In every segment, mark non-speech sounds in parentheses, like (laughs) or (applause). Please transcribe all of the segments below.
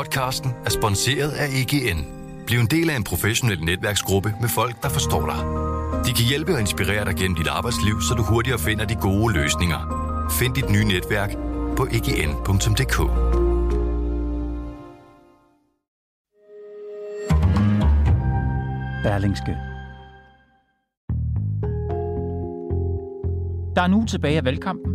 Podcasten er sponsoreret af EGN. Bliv en del af en professionel netværksgruppe med folk, der forstår dig. De kan hjælpe og inspirere dig gennem dit arbejdsliv, så du hurtigere finder de gode løsninger. Find dit nye netværk på egn.dk. Berlingske. Der er nu tilbage af valgkampen.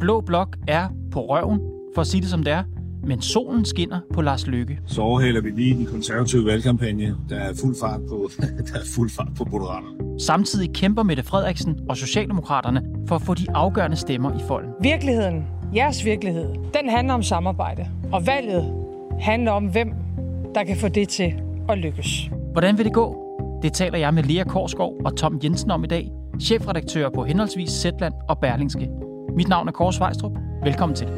Blå Blok er på røven, for at sige det som det er, men solen skinner på Lars Løkke. Så overhælder vi lige den konservative valgkampagne. Der er fuld fart på, (laughs) der er fuld fart på Moderaterne. Samtidig kæmper Mette Frederiksen og Socialdemokraterne for at få de afgørende stemmer i folden. Virkeligheden, jeres virkelighed, den handler om samarbejde. Og valget handler om, hvem der kan få det til at lykkes. Hvordan vil det gå? Det taler jeg med Lea Korsgaard og Tom Jensen om i dag, chefredaktør på henholdsvis Zetland og Berlingske. Mit navn er Kåre Svejstrup. Velkommen til.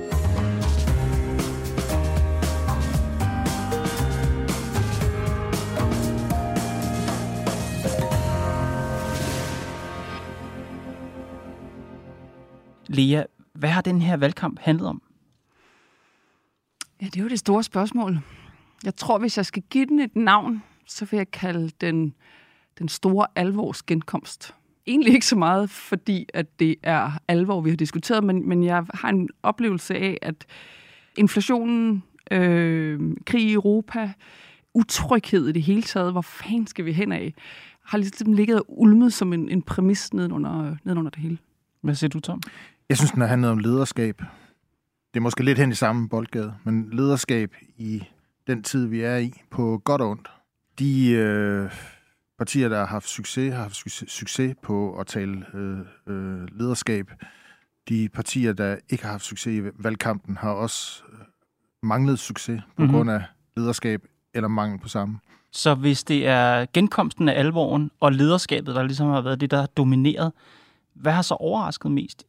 Lea, hvad har den her valgkamp handlet om? Ja, det er jo det store spørgsmål. Jeg tror, hvis jeg skal give den et navn, så vil jeg kalde den den store alvors genkomst. Egentlig ikke så meget, fordi at det er alvor, vi har diskuteret, men, men jeg har en oplevelse af, at inflationen, øh, krig i Europa, utryghed i det hele taget, hvor fanden skal vi hen af, har ligesom ligget og ulmet som en, en præmis nedenunder, nedenunder det hele. Hvad siger du, Tom? Jeg synes, den har handlet om lederskab. Det er måske lidt hen i samme boldgade, men lederskab i den tid, vi er i, på godt og ondt. De øh, partier, der har haft succes, har haft succes på at tale øh, øh, lederskab. De partier, der ikke har haft succes i valgkampen, har også øh, manglet succes på mm-hmm. grund af lederskab eller mangel på samme. Så hvis det er genkomsten af alvoren og lederskabet, der ligesom har været det, der har domineret, hvad har så overrasket mest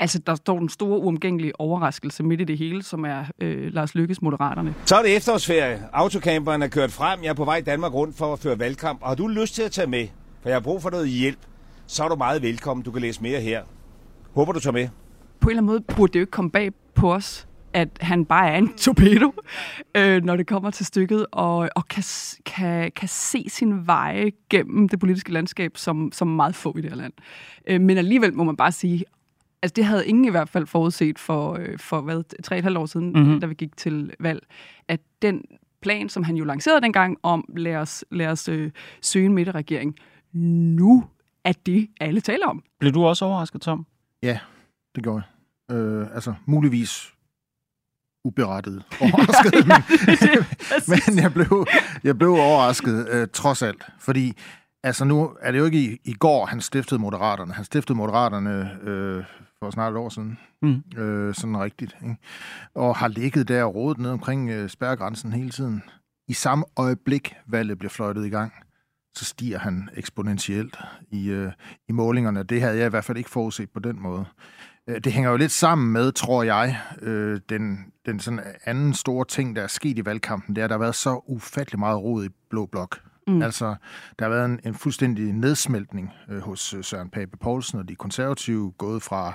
Altså, der står den store uomgængelige overraskelse midt i det hele, som er øh, Lars Lykkes Moderaterne. Så er det efterårsferie. Autocamperen er kørt frem. Jeg er på vej i Danmark rundt for at føre valgkamp. Og har du lyst til at tage med, for jeg har brug for noget hjælp, så er du meget velkommen. Du kan læse mere her. Håber du tager med. På en eller anden måde burde det jo ikke komme bag på os, at han bare er en torpedo, (laughs) øh, når det kommer til stykket, og, og kan, kan, kan se sin veje gennem det politiske landskab, som, som meget få i det her land. Øh, men alligevel må man bare sige, altså det havde ingen i hvert fald forudset for, øh, for hvad, tre et halvt år siden, mm-hmm. da vi gik til valg, at den plan, som han jo lancerede dengang, om lad os, lad os øh, søge en midterregering, nu er det, alle taler om. Blev du også overrasket, Tom? Ja, det gjorde jeg. Øh, altså, muligvis uberettiget overrasket, (laughs) ja, ja, (laughs) men, men jeg, blev, jeg blev overrasket øh, trods alt, fordi altså nu er det jo ikke i, i går, han stiftede Moderaterne. Han stiftede Moderaterne øh, for snart et år siden. Mm. Øh, sådan rigtigt. Ikke? Og har ligget der og rodet ned omkring øh, spærregrænsen hele tiden. I samme øjeblik, valget bliver fløjtet i gang, så stiger han eksponentielt i, øh, i målingerne. Det havde jeg i hvert fald ikke forudset på den måde. Øh, det hænger jo lidt sammen med, tror jeg, øh, den, den sådan anden store ting, der er sket i valgkampen, det er, at der har været så ufattelig meget rod i Blå Blok. Mm. Altså, der har været en, en fuldstændig nedsmeltning øh, hos øh, Søren Pape Poulsen og de konservative, gået fra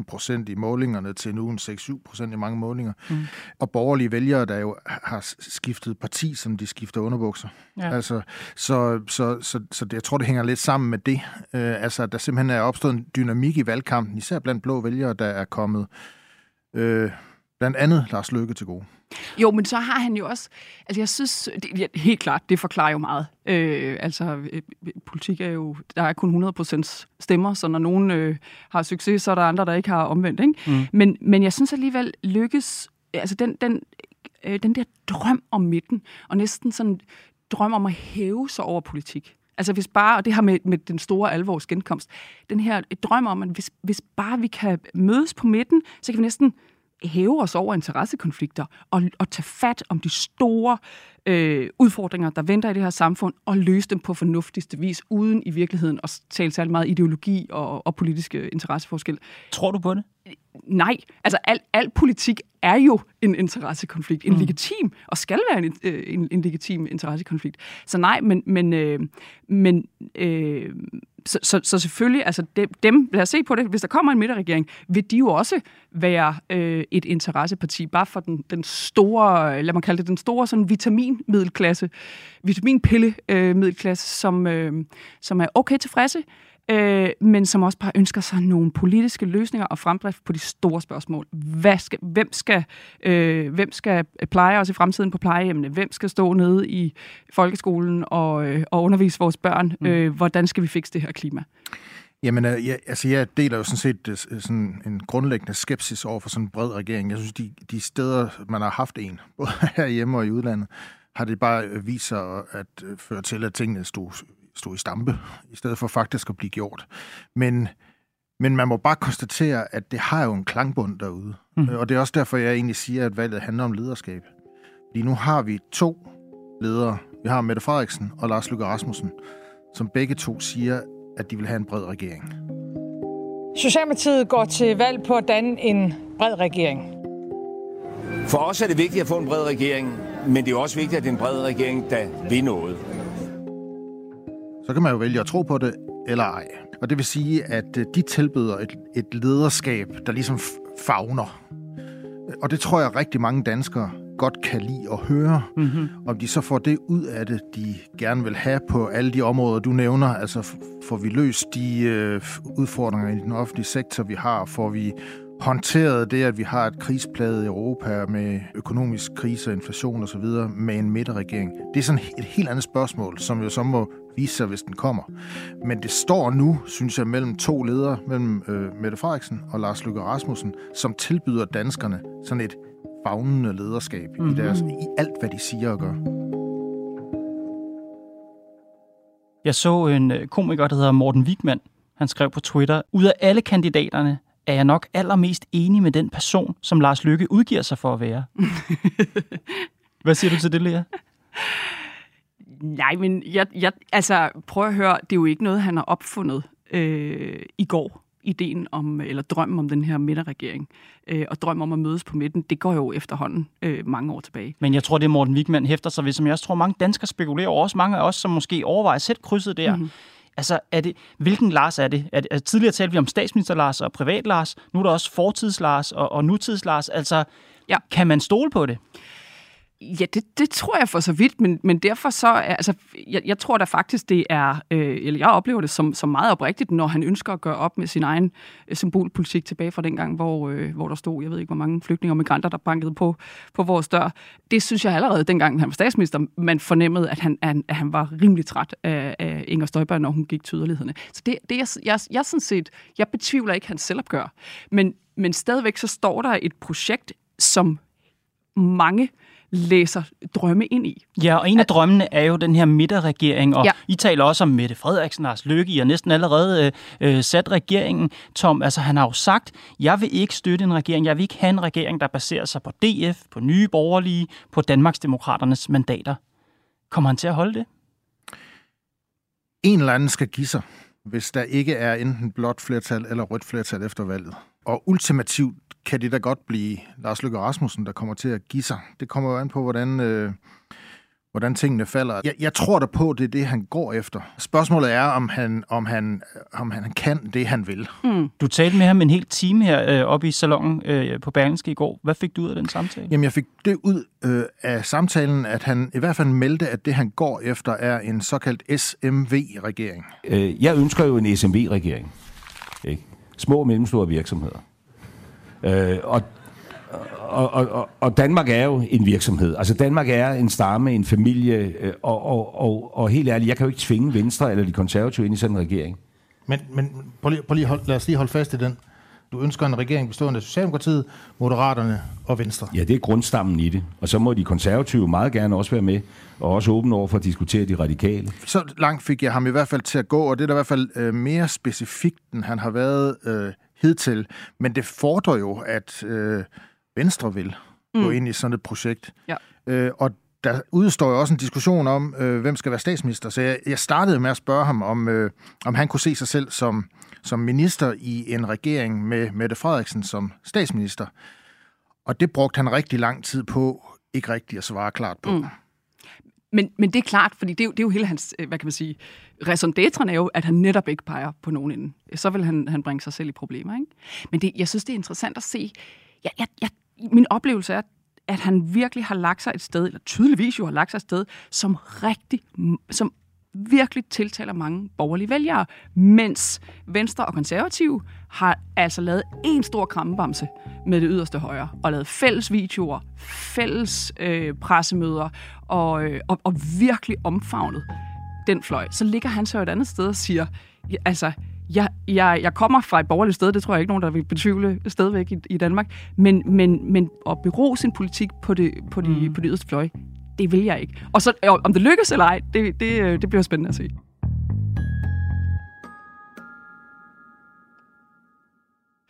16-17 procent i målingerne til nu en 6-7 procent i mange målinger. Mm. Og borgerlige vælgere, der jo har skiftet parti, som de skifter underbukser. Ja. Altså, så, så, så, så jeg tror, det hænger lidt sammen med det. Øh, altså, der simpelthen er opstået en dynamik i valgkampen, især blandt blå vælgere, der er kommet øh, blandt andet Lars Løkke til gode. Jo, men så har han jo også... Altså, jeg synes... Det, ja, helt klart, det forklarer jo meget. Øh, altså, øh, politik er jo... Der er kun 100% stemmer, så når nogen øh, har succes, så er der andre, der ikke har omvendt, ikke? Mm. Men, men jeg synes alligevel lykkes... Altså, den, den, øh, den der drøm om midten, og næsten sådan drøm om at hæve sig over politik. Altså hvis bare, og det har med, med den store alvors genkomst, den her drøm om, at hvis, hvis bare vi kan mødes på midten, så kan vi næsten hæve os over interessekonflikter og, og tage fat om de store øh, udfordringer, der venter i det her samfund, og løse dem på fornuftigste vis, uden i virkeligheden at tale særlig meget ideologi og, og politiske interesseforskel. Tror du på det? Nej, altså al, al politik er jo en interessekonflikt, en mm. legitim, og skal være en, øh, en, en legitim interessekonflikt. Så nej, men, men, øh, men øh, så, så, så selvfølgelig, altså dem, dem, lad os se på det, hvis der kommer en midterregering, vil de jo også være øh, et interesseparti, bare for den, den store, lad mig kalde det, den store sådan vitaminmiddelklasse, vitaminpille-middelklasse, øh, som, øh, som er okay tilfredse, øh, men som også bare ønsker sig nogle politiske løsninger og fremdrift på de store spørgsmål. Hvad skal, hvem, skal, øh, hvem skal pleje os i fremtiden på plejehjemmene? Hvem skal stå nede i folkeskolen og, øh, og undervise vores børn? Mm. Øh, hvordan skal vi fikse det her klima? Jamen, øh, jeg, altså, jeg deler jo sådan set øh, sådan en grundlæggende skepsis over for sådan en bred regering. Jeg synes, de, de steder, man har haft en, (laughs) både herhjemme og i udlandet, har det bare vist sig at føre til, at tingene stod stå i stampe, i stedet for faktisk at blive gjort. Men, men man må bare konstatere, at det har jo en klangbund derude. Mm. Og det er også derfor, jeg egentlig siger, at valget handler om lederskab. Fordi nu har vi to ledere. Vi har Mette Frederiksen og Lars Løkke Rasmussen, som begge to siger, at de vil have en bred regering. Socialdemokratiet går til valg på at danne en bred regering. For os er det vigtigt at få en bred regering, men det er også vigtigt, at det er en bred regering, der vil noget. Så kan man jo vælge at tro på det eller ej. Og det vil sige, at øh, de tilbyder et, et lederskab, der ligesom fagner. Og det tror jeg rigtig mange danskere godt kan lide at høre. Mm-hmm. Om de så får det ud af det, de gerne vil have på alle de områder, du nævner. Altså får vi løst de øh, udfordringer i den offentlige sektor, vi har? Får vi håndteret det, at vi har et krigspladet Europa med økonomisk krise, inflation osv. med en midterregering. Det er sådan et helt andet spørgsmål, som jo så må vise sig, hvis den kommer. Men det står nu, synes jeg, mellem to ledere, mellem øh, Mette Frederiksen og Lars Løkke Rasmussen, som tilbyder danskerne sådan et fagnende lederskab mm-hmm. i, mhm. deres, i alt, hvad de siger og gør. Jeg så en øh, komiker, der hedder Morten Wigman. Han skrev på Twitter, ud af alle kandidaterne er jeg nok allermest enig med den person, som Lars Lykke udgiver sig for at være. (laughs) Hvad siger du til det, Lea? Nej, men jeg, jeg, altså, prøv at høre, det er jo ikke noget, han har opfundet øh, i går ideen om, eller drømmen om den her midterregering, øh, og drømmen om at mødes på midten, det går jo efterhånden øh, mange år tilbage. Men jeg tror, det er Morten Wigman hæfter sig ved, som jeg også tror, mange danskere spekulerer, og også mange af os, som måske overvejer at sætte krydset der. Mm-hmm. Altså, er det, hvilken Lars er det? Er det altså, tidligere talte vi om statsminister Lars og privat Lars. Nu er der også fortids Lars og, og nutids Lars. Altså, ja. kan man stole på det? Ja, det, det tror jeg for så vidt, men, men derfor så, altså, jeg, jeg tror da faktisk, det er, øh, eller jeg oplever det som, som meget oprigtigt, når han ønsker at gøre op med sin egen øh, symbolpolitik tilbage fra dengang, hvor, øh, hvor der stod, jeg ved ikke, hvor mange flygtninge og migranter, der bankede på, på vores dør. Det synes jeg allerede, dengang han var statsminister, man fornemmede, at han, han, at han var rimelig træt af, af Inger Støjberg, når hun gik til yderlighederne. Så det, det jeg, jeg, jeg sådan set, jeg betvivler ikke hans selvopgør, men, men stadigvæk så står der et projekt, som mange læser drømme ind i. Ja, og en af drømmene er jo den her midterregering, og ja. I taler også om Mette Frederiksen, Lars Løkke, I har næsten allerede øh, øh, sat regeringen. Tom, altså han har jo sagt, jeg vil ikke støtte en regering, jeg vil ikke have en regering, der baserer sig på DF, på Nye Borgerlige, på Danmarksdemokraternes mandater. Kommer han til at holde det? En eller anden skal give sig, hvis der ikke er enten blåt flertal eller rødt flertal efter valget. Og ultimativt kan det da godt blive Lars Løkke Rasmussen, der kommer til at give sig. Det kommer jo an på, hvordan, øh, hvordan tingene falder. Jeg, jeg tror da på, det er det, han går efter. Spørgsmålet er, om han, om han, om han kan det, han vil. Mm. Du talte med ham en hel time her øh, oppe i salongen øh, på Berlingske i går. Hvad fik du ud af den samtale? Jamen, jeg fik det ud øh, af samtalen, at han i hvert fald meldte, at det, han går efter, er en såkaldt SMV-regering. Øh, jeg ønsker jo en SMV-regering. Ikke? Små og mellemstore virksomheder. Øh, og, og, og, og Danmark er jo en virksomhed. Altså Danmark er en stamme, en familie, øh, og, og, og, og helt ærligt, jeg kan jo ikke tvinge Venstre eller de konservative ind i sådan en regering. Men, men prøv lige, prøv lige hold, lad os lige holde fast i den. Du ønsker en regering bestående af Socialdemokratiet, Moderaterne og Venstre. Ja, det er grundstammen i det. Og så må de konservative meget gerne også være med, og også åbne over for at diskutere de radikale. Så langt fik jeg ham i hvert fald til at gå, og det er da i hvert fald øh, mere specifikt, end han har været øh, hidtil. Men det fordrer jo, at øh, Venstre vil mm. gå ind i sådan et projekt. Ja. Øh, og der udstår jo også en diskussion om, øh, hvem skal være statsminister. Så jeg, jeg startede med at spørge ham, om, øh, om han kunne se sig selv som, som minister i en regering med Mette Frederiksen som statsminister. Og det brugte han rigtig lang tid på, ikke rigtig at svare klart på. Mm. Men, men det er klart, fordi det er, jo, det er jo hele hans, øh, hvad kan man sige, raison er jo, at han netop ikke peger på nogen inden. Så vil han, han bringe sig selv i problemer. Ikke? Men det, jeg synes, det er interessant at se. Jeg, jeg, jeg, min oplevelse er, at han virkelig har lagt sig et sted, eller tydeligvis jo har lagt sig et sted, som rigtig, som virkelig tiltaler mange borgerlige vælgere, mens Venstre og Konservative har altså lavet en stor krammebamse med det yderste højre, og lavet fælles videoer, fælles øh, pressemøder, og, øh, og, og virkelig omfavnet den fløj. Så ligger han så et andet sted og siger, altså, jeg, jeg, jeg kommer fra et borgerligt sted, det tror jeg ikke nogen, der vil betvivle stadigvæk i, i Danmark, men, men, men at bero sin politik på det, på de, mm. på det yderste fløj, det vil jeg ikke. Og så om det lykkes eller ej, det, det, øh, det bliver spændende at se.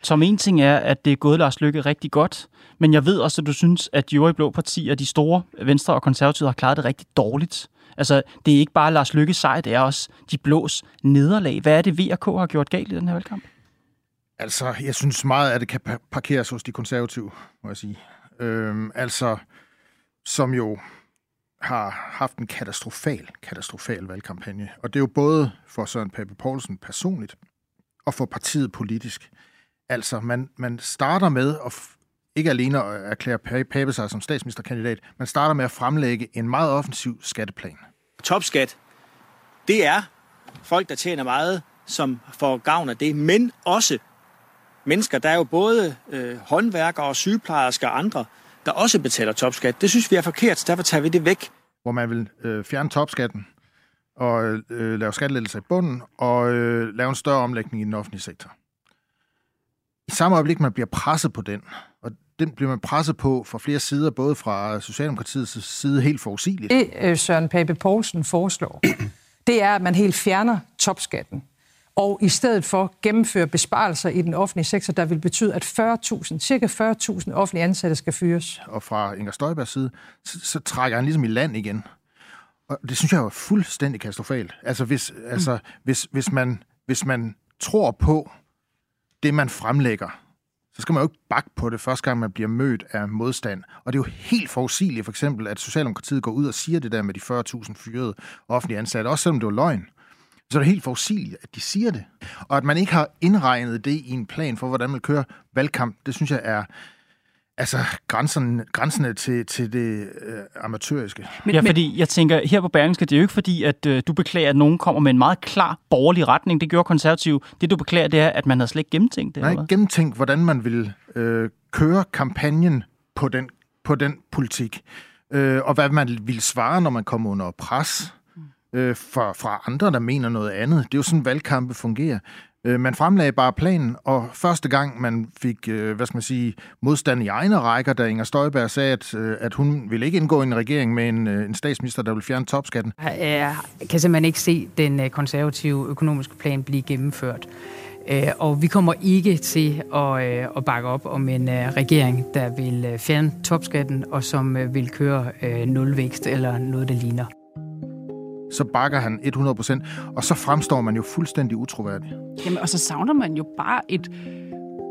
Som en ting er, at det er gået Lars Lykke rigtig godt, men jeg ved også, at du synes, at de øvrige blå partier, de store, Venstre og Konservative, har klaret det rigtig dårligt. Altså, det er ikke bare Lars Lykkes sejr, det er også de blås nederlag. Hvad er det, VK har gjort galt i den her valgkamp? Altså, jeg synes meget, at det kan parkeres hos de konservative, må jeg sige. Øhm, altså, som jo har haft en katastrofal, katastrofal valgkampagne. Og det er jo både for Søren Pape Poulsen personligt og for partiet politisk. Altså, man, man starter med at ikke alene at erklære Pape sig som statsministerkandidat, man starter med at fremlægge en meget offensiv skatteplan. Topskat, det er folk, der tjener meget, som får gavn af det, men også mennesker, der er jo både øh, håndværkere og sygeplejersker og andre, der også betaler topskat. Det synes vi er forkert, så derfor tager vi det væk. Hvor man vil øh, fjerne topskatten og øh, lave skattelettelser i bunden og øh, lave en større omlægning i den offentlige sektor. I samme øjeblik, man bliver presset på den, og den bliver man presset på fra flere sider, både fra Socialdemokratiets side helt forudsigeligt. Det øh, Søren Pape Poulsen foreslår, (clears throat) det er, at man helt fjerner topskatten og i stedet for gennemføre besparelser i den offentlige sektor, der vil betyde, at 40.000, cirka 40.000 offentlige ansatte skal fyres. Og fra Inger Støjbergs side, så, så trækker han ligesom i land igen. Og det synes jeg er fuldstændig katastrofalt. Altså, hvis, mm. altså, hvis, hvis, man, hvis man tror på det, man fremlægger, så skal man jo ikke bakke på det første gang, man bliver mødt af modstand. Og det er jo helt forudsigeligt, for eksempel, at Socialdemokratiet går ud og siger det der med de 40.000 fyrede offentlige ansatte, også selvom det var løgn så er det helt forudsigeligt, at de siger det. Og at man ikke har indregnet det i en plan for, hvordan man kører valgkamp, det synes jeg er altså grænsen, grænserne til, til det øh, amatøriske. Men, ja, fordi jeg tænker, her på Berlingske, det er jo ikke fordi, at øh, du beklager, at nogen kommer med en meget klar borgerlig retning. Det gjorde konservativ. Det du beklager, det er, at man har slet ikke gennemtænkt det. Nej, ikke gennemtænkt, hvordan man vil øh, køre kampagnen på den, på den politik. Øh, og hvad man vil svare, når man kommer under pres øh, fra, fra andre, der mener noget andet. Det er jo sådan, valgkampe fungerer. Øh, man fremlagde bare planen, og første gang man fik, øh, hvad skal man sige, modstand i egne rækker, da Inger Støjberg sagde, at, øh, at hun ville ikke indgå i en regering med en, øh, en statsminister, der vil fjerne topskatten. Jeg kan simpelthen ikke se den øh, konservative økonomiske plan blive gennemført. Øh, og vi kommer ikke til at, øh, at bakke op om en øh, regering, der vil fjerne topskatten og som vil køre nulvækst eller noget, der ligner så bakker han 100%, og så fremstår man jo fuldstændig utroværdig. Jamen, og så savner man jo bare et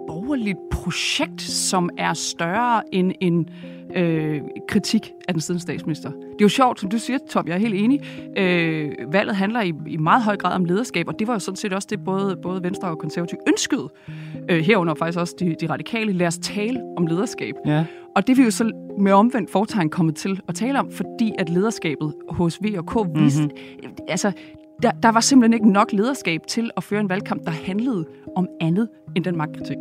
borgerligt projekt, som er større end en øh, kritik af den siddende statsminister. Det er jo sjovt, som du siger, Tom, jeg er helt enig. Øh, valget handler i, i meget høj grad om lederskab, og det var jo sådan set også det, både, både Venstre og Konservativ ønskede. Øh, herunder faktisk også de, de radikale. Lad os tale om lederskab. Ja. Og det er vi jo så med omvendt fortegn kommet til at tale om, fordi at lederskabet hos V og K viste, mm-hmm. altså, der, der var simpelthen ikke nok lederskab til at føre en valgkamp, der handlede om andet end den magtkritik.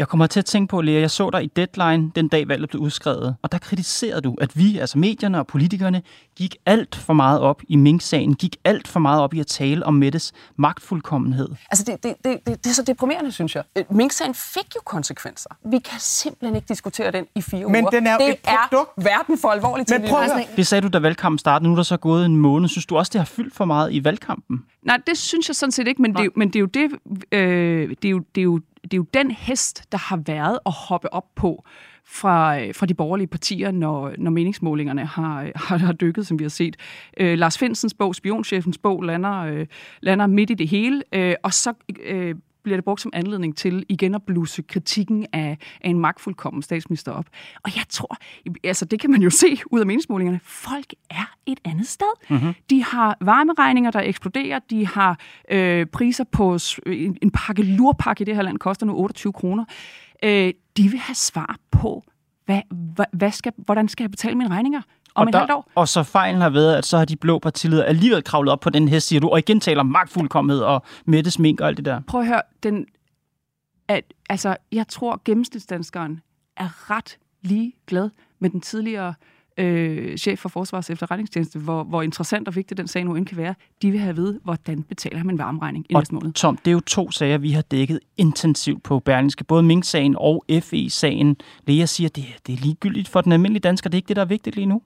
Jeg kommer til at tænke på, Lea, jeg så dig i Deadline den dag valget blev udskrevet, og der kritiserede du, at vi, altså medierne og politikerne, gik alt for meget op i Mink-sagen, gik alt for meget op i at tale om Mettes magtfuldkommenhed. Altså, det, det, det, det, det er så deprimerende, synes jeg. Øh, Mink-sagen fik jo konsekvenser. Vi kan simpelthen ikke diskutere den i fire Men uger. den er det et produkt. er verden for alvorligt til. Men prøv Det sagde du, da valgkampen startede. Nu er der så gået en måned. Synes du også, det har fyldt for meget i valgkampen? Nej, det synes jeg sådan set ikke, men, det, men det er jo det, øh, det, er jo, det er jo det er jo den hest, der har været at hoppe op på fra, øh, fra de borgerlige partier, når, når meningsmålingerne har, har, har dykket, som vi har set. Øh, Lars Finsens bog, Spionchefens bog, lander, øh, lander midt i det hele, øh, og så øh, bliver det brugt som anledning til igen at blusse kritikken af, af en magtfuldkommen statsminister op. Og jeg tror, altså det kan man jo se ud af meningsmålingerne, folk er et andet sted. Mm-hmm. De har varmeregninger, der eksploderer, de har øh, priser på en, en pakke lurpakke i det her land, koster nu 28 kroner. Øh, de vil have svar på, hvad, hvad, hvad skal, hvordan skal jeg betale mine regninger? Om og, der, år. og så fejlen har været, at så har de blå partiledere alligevel kravlet op på den hest, siger du, og igen taler om magtfuldkommenhed og Mette Smink og alt det der. Prøv at høre, den, at, altså, jeg tror, gennemsnitsdanskeren er ret lige glad med den tidligere øh, chef for Forsvars efterretningstjeneste, hvor, hvor interessant og vigtig den sag nu end kan være, de vil have at vide, hvordan betaler man varmregning i næste måned. Tom, det er jo to sager, vi har dækket intensivt på Berlingske. Både Mink-sagen og FE-sagen. Lea siger, det, det er ligegyldigt for den almindelige dansker. Det er ikke det, der er vigtigt lige nu.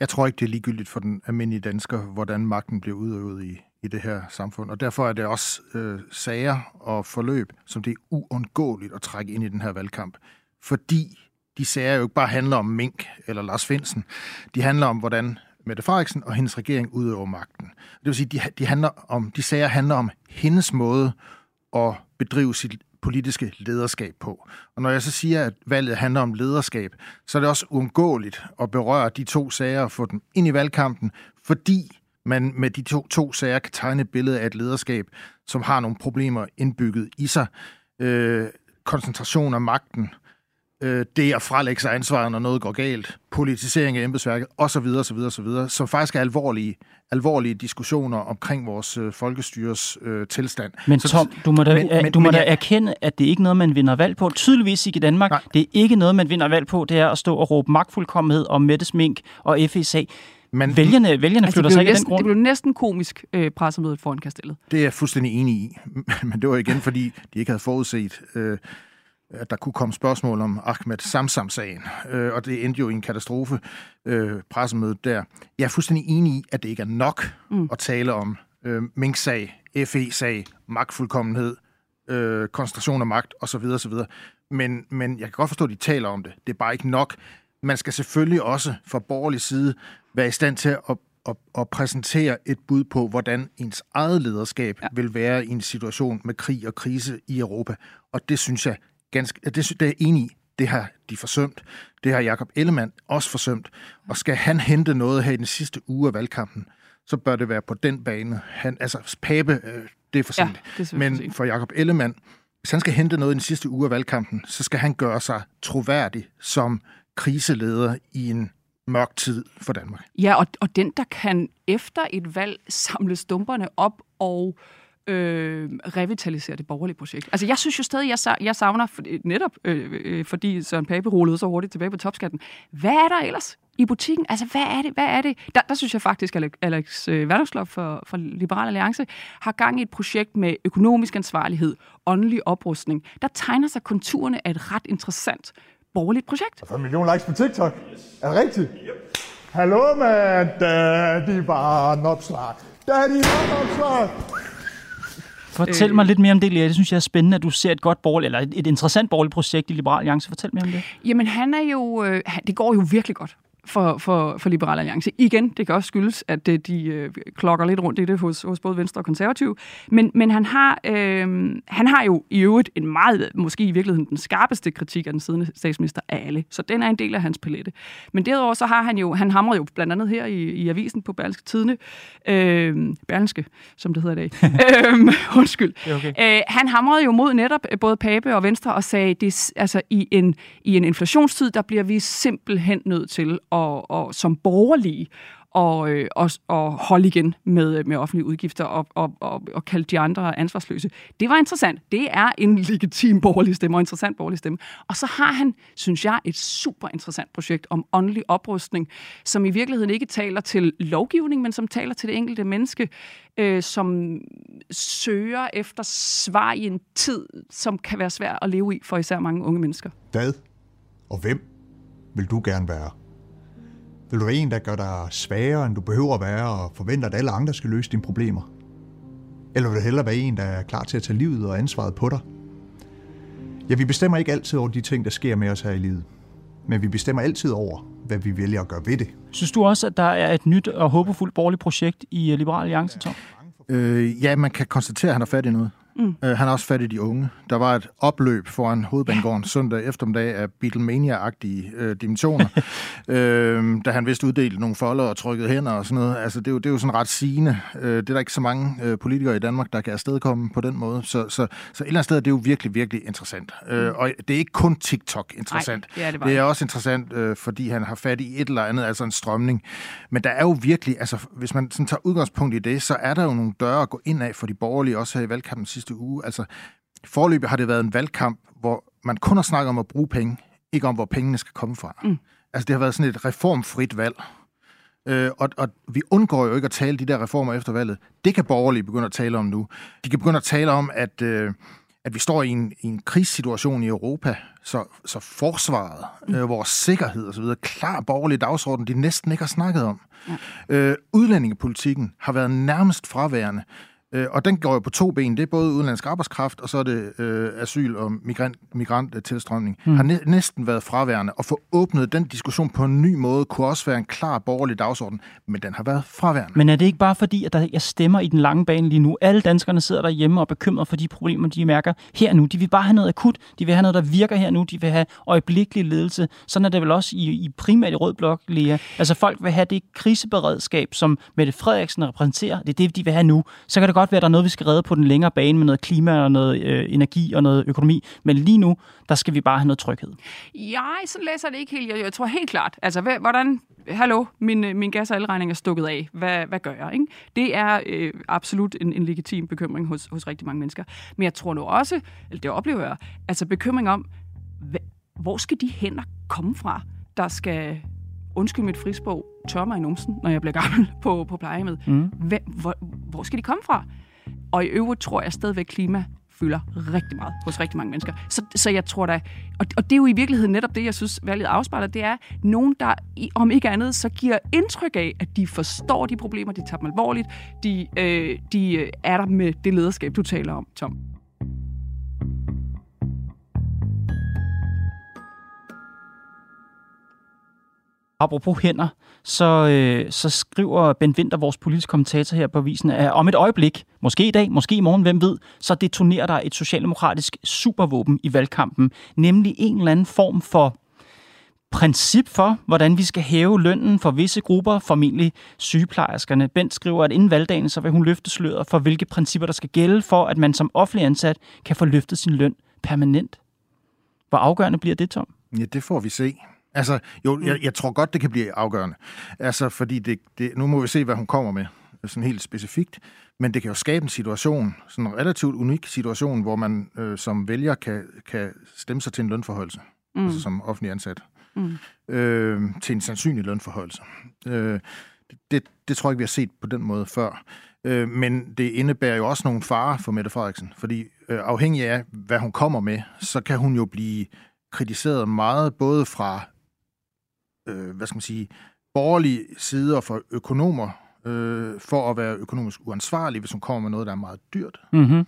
Jeg tror ikke, det er ligegyldigt for den almindelige dansker, hvordan magten bliver udøvet i, i det her samfund. Og derfor er det også øh, sager og forløb, som det er uundgåeligt at trække ind i den her valgkamp. Fordi de sager jo ikke bare handler om Mink eller Lars Finsen. De handler om, hvordan Mette Frederiksen og hendes regering udøver magten. Det vil sige, de, de, handler om, de sager handler om hendes måde at bedrive sit politiske lederskab på. Og når jeg så siger, at valget handler om lederskab, så er det også uundgåeligt at berøre de to sager og få dem ind i valgkampen, fordi man med de to, to sager kan tegne et billede af et lederskab, som har nogle problemer indbygget i sig. Øh, koncentration af magten, øh, det at frelægge sig ansvaret, når noget går galt, politisering af embedsværket osv., osv., osv., som faktisk er alvorlige, alvorlige diskussioner omkring vores øh, folkestyres øh, tilstand. Men så, Tom, du må da, men, men, du må men, da erkende, at det ikke er noget, man vinder valg på. Tydeligvis ikke i Danmark. Nej. Det er ikke noget, man vinder valg på. Det er at stå og råbe magtfuldkommenhed om Mette Smink og FSA. Men, vælgerne, vælgerne altså, flytter sig ikke næsten, den grund. Det blev næsten komisk øh, pressemødet foran kastellet. Det er jeg fuldstændig enig i. (laughs) Men det var igen, fordi de ikke havde forudset øh, at der kunne komme spørgsmål om Ahmed Samsam-sagen, øh, og det endte jo i en katastrofe øh, pressemødet der. Jeg er fuldstændig enig i, at det ikke er nok mm. at tale om øh, Mink-sag, FE-sag, magtfuldkommenhed, øh, koncentration af magt osv. osv. Men, men jeg kan godt forstå, at de taler om det. Det er bare ikke nok. Man skal selvfølgelig også fra borgerlig side være i stand til at at, at præsentere et bud på, hvordan ens eget lederskab ja. vil være i en situation med krig og krise i Europa. Og det synes jeg ganske, det, det er jeg enig i. Det har de forsømt. Det har Jakob Ellemann også forsømt. Og skal han hente noget her i den sidste uge af valgkampen, så bør det være på den bane. Han, altså, Pape, øh, det er for sent. Ja, det er Men for Jakob Ellemann, hvis han skal hente noget i den sidste uge af valgkampen, så skal han gøre sig troværdig som kriseleder i en mørk tid for Danmark. Ja, og, og den, der kan efter et valg samle stumperne op og øh, øh, revitalisere det borgerlige projekt. Altså, jeg synes jo stadig, jeg, jeg savner, for, øh, netop øh, øh, fordi Søren Pape rullede så hurtigt tilbage på topskatten, hvad er der ellers i butikken? Altså, hvad er det? Hvad er det? Der, der synes jeg faktisk, at Alex øh, fra, for, for Liberal Alliance har gang i et projekt med økonomisk ansvarlighed, åndelig oprustning. Der tegner sig konturerne af et ret interessant borgerligt projekt. Og en million likes på TikTok. Er det rigtigt? Yep. Hallo, er bare en opslag. Daddy var opslag. Fortæl mig lidt mere om det, Lea. Det synes jeg er spændende, at du ser et godt borgerligt, eller et, et interessant borgerligt projekt i Liberal Alliance. Fortæl mere om det. Jamen, han er jo... Øh, det går jo virkelig godt for, for, for Liberal Alliance. Igen, det kan også skyldes, at de, de øh, klokker lidt rundt i det hos, hos både Venstre og Konservativ. Men, men han, har, øh, han har jo i øvrigt en meget, måske i virkeligheden den skarpeste kritik af den siddende statsminister af alle. Så den er en del af hans palette. Men derudover så har han jo, han hamrer jo blandt andet her i, i avisen på Berlingske Tidene, øh, Berlingske, som det hedder i dag. (laughs) øh, undskyld. Okay. Øh, han hamrede jo mod netop både Pape og Venstre og sagde, det, altså i en, i en inflationstid, der bliver vi simpelthen nødt til og, og som borgerlige og, øh, og, og holde igen med, øh, med offentlige udgifter og, og, og, og kalde de andre ansvarsløse. Det var interessant. Det er en legitim borgerlig stemme og interessant borgerlig stemme. Og så har han, synes jeg, et super interessant projekt om åndelig oprustning, som i virkeligheden ikke taler til lovgivning, men som taler til det enkelte menneske, øh, som søger efter svar i en tid, som kan være svær at leve i for især mange unge mennesker. Hvad og hvem vil du gerne være? Vil du være en, der gør dig svagere, end du behøver at være, og forventer, at alle andre skal løse dine problemer? Eller vil du hellere være en, der er klar til at tage livet og ansvaret på dig? Ja, vi bestemmer ikke altid over de ting, der sker med os her i livet. Men vi bestemmer altid over, hvad vi vælger at gøre ved det. Synes du også, at der er et nyt og håbefuldt borgerligt projekt i Liberal Alliance, Tom? Øh, ja, man kan konstatere, at han har fat i noget. Mm. Uh, han har også fat i de unge. Der var et opløb foran hovedbanegården søndag eftermiddag af Beatlemania-agtige uh, dimensioner, uh, (laughs) da han vist uddelte nogle folder og trykkede hænder og sådan noget. Altså, det er jo, det er jo sådan ret sigende. Uh, det er der ikke så mange uh, politikere i Danmark, der kan afstedkomme på den måde. Så, så, så et eller andet sted er det jo virkelig, virkelig interessant. Uh, mm. Og det er ikke kun TikTok interessant. Ej, det, er det, det er også interessant, uh, fordi han har fat i et eller andet, altså en strømning. Men der er jo virkelig, altså hvis man sådan tager udgangspunkt i det, så er der jo nogle døre at gå ind af for de borgerlige, også her i valgkampen sidste uge. Altså, forløbet har det været en valgkamp, hvor man kun har snakket om at bruge penge, ikke om, hvor pengene skal komme fra. Mm. Altså, det har været sådan et reformfrit valg. Øh, og, og vi undgår jo ikke at tale de der reformer efter valget. Det kan borgerlige begynde at tale om nu. De kan begynde at tale om, at, øh, at vi står i en, i en krigssituation i Europa, så, så forsvaret, mm. øh, vores sikkerhed osv., klar borgerlig dagsorden, de næsten ikke har snakket om. Ja. Øh, udlændingepolitikken har været nærmest fraværende. Øh, og den går jo på to ben. Det er både udenlandsk arbejdskraft, og så er det øh, asyl- og migrant, migranttilstrømning. Mm. Har næ- næsten været fraværende. Og få åbnet den diskussion på en ny måde, kunne også være en klar borgerlig dagsorden, men den har været fraværende. Men er det ikke bare fordi, at der er stemmer i den lange bane lige nu? Alle danskerne sidder derhjemme og er bekymret for de problemer, de mærker her nu. De vil bare have noget akut. De vil have noget, der virker her nu. De vil have øjeblikkelig ledelse. Sådan er det vel også i, i primært i Rød Blok, Lea. Altså folk vil have det kriseberedskab, som Mette Frederiksen repræsenterer. Det er det, de vil have nu. Så kan det godt være, at der er noget, vi skal redde på den længere bane med noget klima og noget øh, energi og noget økonomi. Men lige nu, der skal vi bare have noget tryghed. Jeg så læser det ikke helt. Jeg, jeg tror helt klart. Altså, hvad, hvordan... Hallo, min, øh, min gas- og elregning er stukket af. Hvad, hvad gør jeg? Ikke? Det er øh, absolut en, en legitim bekymring hos, hos rigtig mange mennesker. Men jeg tror nu også, eller det oplever jeg, altså bekymring om, hvad, hvor skal de hænder komme fra, der skal undskyld mit frisprog, tør mig i numsen, når jeg bliver gammel (laughs) på, på plejehjemmet. Mm. Hvor, hvor, hvor skal de komme fra? Og i øvrigt tror jeg stadigvæk, klima fylder rigtig meget hos rigtig mange mennesker. Så, så jeg tror da, og, og det er jo i virkeligheden netop det, jeg synes, valget afspejler, det er nogen, der om ikke andet, så giver indtryk af, at de forstår de problemer, de tager dem alvorligt, de, øh, de er der med det lederskab, du taler om, Tom. Apropos hænder, så, øh, så skriver Ben Winter, vores politiske kommentator her på Visen, at om et øjeblik, måske i dag, måske i morgen, hvem ved, så detonerer der et socialdemokratisk supervåben i valgkampen, nemlig en eller anden form for princip for, hvordan vi skal hæve lønnen for visse grupper, formentlig sygeplejerskerne. Bent skriver, at inden valgdagen, så vil hun løfte sløret for, hvilke principper, der skal gælde for, at man som offentlig ansat kan få løftet sin løn permanent. Hvor afgørende bliver det, Tom? Ja, det får vi se. Altså, jo, jeg, jeg tror godt, det kan blive afgørende. Altså, fordi det, det, nu må vi se, hvad hun kommer med, sådan helt specifikt. Men det kan jo skabe en situation, sådan en relativt unik situation, hvor man øh, som vælger kan, kan stemme sig til en lønforholdelse, mm. altså som offentlig ansat, mm. øh, til en sandsynlig lønforholdelse. Øh, det, det tror jeg ikke, vi har set på den måde før. Øh, men det indebærer jo også nogle farer for Mette Frederiksen, fordi øh, afhængig af, hvad hun kommer med, så kan hun jo blive kritiseret meget, både fra øh, hvad skal man sige, borgerlige sider for økonomer, øh, for at være økonomisk uansvarlig, hvis hun kommer med noget, der er meget dyrt mm-hmm.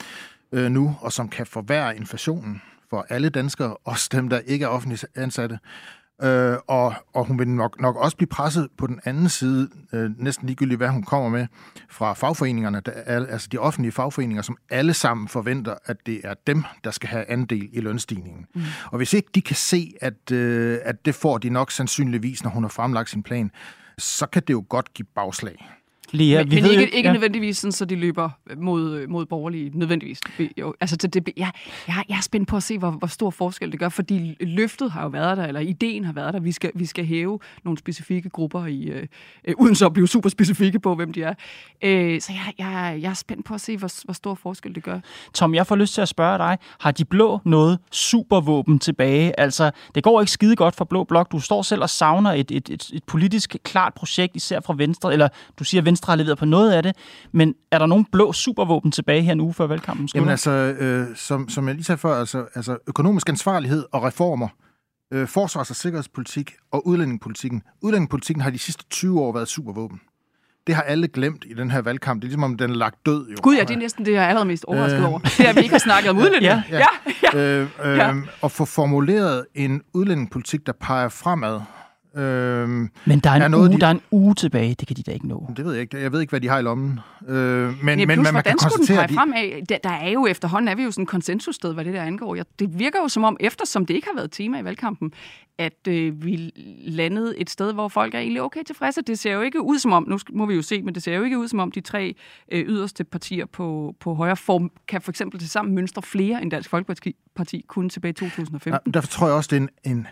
øh, nu, og som kan forværre inflationen for alle danskere, også dem, der ikke er offentligt ansatte. Øh, og, og hun vil nok, nok også blive presset på den anden side, øh, næsten ligegyldigt hvad hun kommer med, fra fagforeningerne, der er, altså de offentlige fagforeninger, som alle sammen forventer, at det er dem, der skal have andel i lønstigningen. Mm. Og hvis ikke de kan se, at, øh, at det får de nok sandsynligvis, når hun har fremlagt sin plan, så kan det jo godt give bagslag. Lea, men, vi men ved, ikke, ikke ja. nødvendigvis sådan, så de løber mod, mod borgerlige, nødvendigvis. Jo, altså, det, det, jeg, jeg, jeg er spændt på at se, hvor, hvor stor forskel det gør, fordi løftet har jo været der, eller ideen har været der. Vi skal, vi skal hæve nogle specifikke grupper, i, øh, øh, uden så at blive super specifikke på, hvem de er. Øh, så jeg, jeg, jeg er spændt på at se, hvor, hvor stor forskel det gør. Tom, jeg får lyst til at spørge dig, har de blå noget supervåben tilbage? Altså, det går ikke skide godt for Blå Blok. Du står selv og savner et, et, et, et politisk klart projekt, især fra Venstre, eller du siger, Venstre Venstre har leveret på noget af det, men er der nogen blå supervåben tilbage her en uge før valgkampen? Jamen altså, øh, som, som jeg lige sagde før, altså, altså økonomisk ansvarlighed og reformer, øh, forsvars- og sikkerhedspolitik og udlændingepolitikken. Udlændingepolitikken har de sidste 20 år været supervåben. Det har alle glemt i den her valgkamp. Det er ligesom, om den er lagt død. Jo. Gud ja, det er næsten det, jeg er allerede mest overrasket øh, over. Det er, at vi ikke har snakket om udlænding. (laughs) ja, ja. ja, ja. Øh, øh, ja. At få formuleret en udlændingepolitik, der peger fremad, Øhm, men der er, en er noget, uge, de... der er en uge tilbage, det kan de da ikke nå. Det ved jeg ikke. Jeg ved ikke, hvad de har i lommen. Øh, men, men, men, men man kan konstatere... Den de... fremad? Der, der er jo efterhånden, er vi jo sådan en konsensussted, hvad det der angår. Jeg, det virker jo som om, eftersom det ikke har været tema i valgkampen, at øh, vi landede et sted, hvor folk er egentlig okay tilfredse. Det ser jo ikke ud som om, nu må vi jo se, men det ser jo ikke ud som om de tre øh, yderste partier på, på højre form kan for eksempel til sammen mønstre flere end Dansk Folkeparti parti kunne tilbage i 2015. Ja, derfor tror jeg også, det er en, en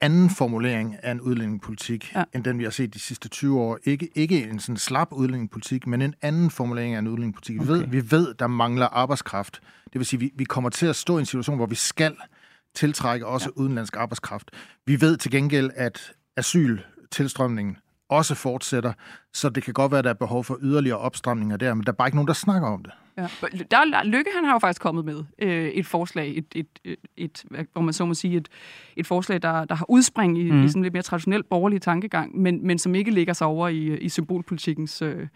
anden formulering af en udlændingepolitik, ja. end den vi har set de sidste 20 år. Ikke, ikke en sådan slap udlændingepolitik, men en anden formulering af en udlændingepolitik. Okay. Vi, ved, vi ved, der mangler arbejdskraft. Det vil sige, vi, vi kommer til at stå i en situation, hvor vi skal tiltrække også ja. udenlandsk arbejdskraft. Vi ved til gengæld, at asyltilstrømningen også fortsætter, så det kan godt være, at der er behov for yderligere opstramninger der, men der er bare ikke nogen, der snakker om det. Ja. Der, Lykke han har jo faktisk kommet med øh, et forslag, et, et, et, et, hvor man så må sige, et, et forslag, der, der har udspring i, mm. i sådan lidt mere traditionel borgerlig tankegang, men, men som ikke ligger sig over i, i symbolpolitikkens øh,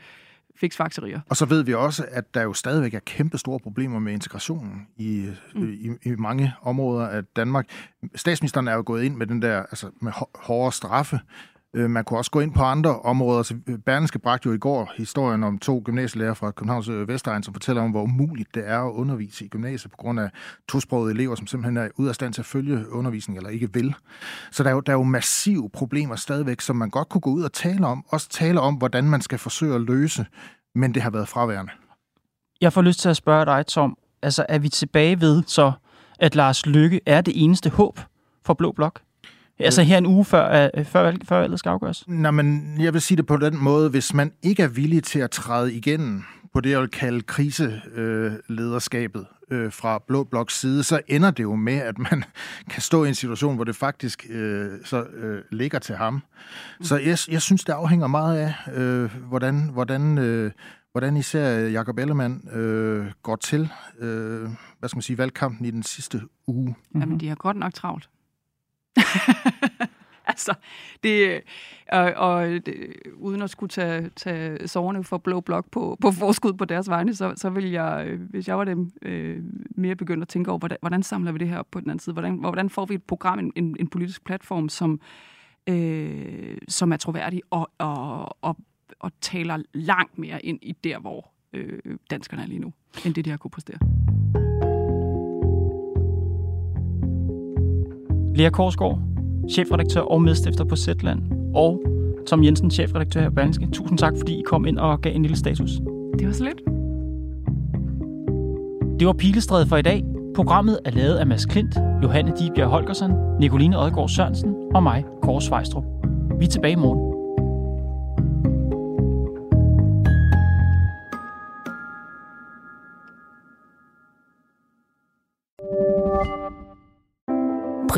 fiksfakserier. Og så ved vi også, at der jo stadigvæk er kæmpe store problemer med integrationen i, mm. i, i mange områder af Danmark. Statsministeren er jo gået ind med den der, altså med hårdere straffe, Øh, man kunne også gå ind på andre områder. Så Berlingske bragte jo i går historien om to gymnasielærer fra Københavns øh, Vestegn, som fortæller om, hvor umuligt det er at undervise i gymnasiet på grund af tosprogede elever, som simpelthen er ude af stand til at følge undervisning eller ikke vil. Så der er jo, der er jo massive problemer stadigvæk, som man godt kunne gå ud og tale om. Også tale om, hvordan man skal forsøge at løse, men det har været fraværende. Jeg får lyst til at spørge dig, Tom. Altså, er vi tilbage ved så, at Lars Lykke er det eneste håb for Blå Blok? Altså her en uge før, uh, før, før valget skal afgøres? Nej, men jeg vil sige det på den måde, hvis man ikke er villig til at træde igennem på det, jeg vil kalde kriselederskabet øh, fra Blå Bloks side, så ender det jo med, at man (laughs) kan stå i en situation, hvor det faktisk øh, så øh, ligger til ham. Så jeg, jeg synes, det afhænger meget af, øh, hvordan, hvordan, øh, hvordan især Jacob Ellemann øh, går til øh, hvad skal man sige, valgkampen i den sidste uge. Jamen, de har godt nok travlt. (laughs) altså, det, øh, og, og det, uden at skulle tage, tage soverne for blå blok på, på forskud på deres vegne, så, så vil jeg, øh, hvis jeg var dem, øh, mere begynde at tænke over, hvordan, hvordan samler vi det her op på den anden side? Hvordan, hvordan får vi et program, en, en, en politisk platform, som, øh, som er troværdig og, og, og, og taler langt mere ind i der, hvor øh, danskerne er lige nu, end det, de har kunne præstere. Lea Korsgaard, chefredaktør og medstifter på Zetland, og Tom Jensen, chefredaktør her på Berlingske. Tusind tak, fordi I kom ind og gav en lille status. Det var så lidt. Det var Pilestrædet for i dag. Programmet er lavet af Mads Klint, Johanne Dibjerg Holgersen, Nicoline Odgaard Sørensen og mig, Kåre Svejstrup. Vi er tilbage i morgen.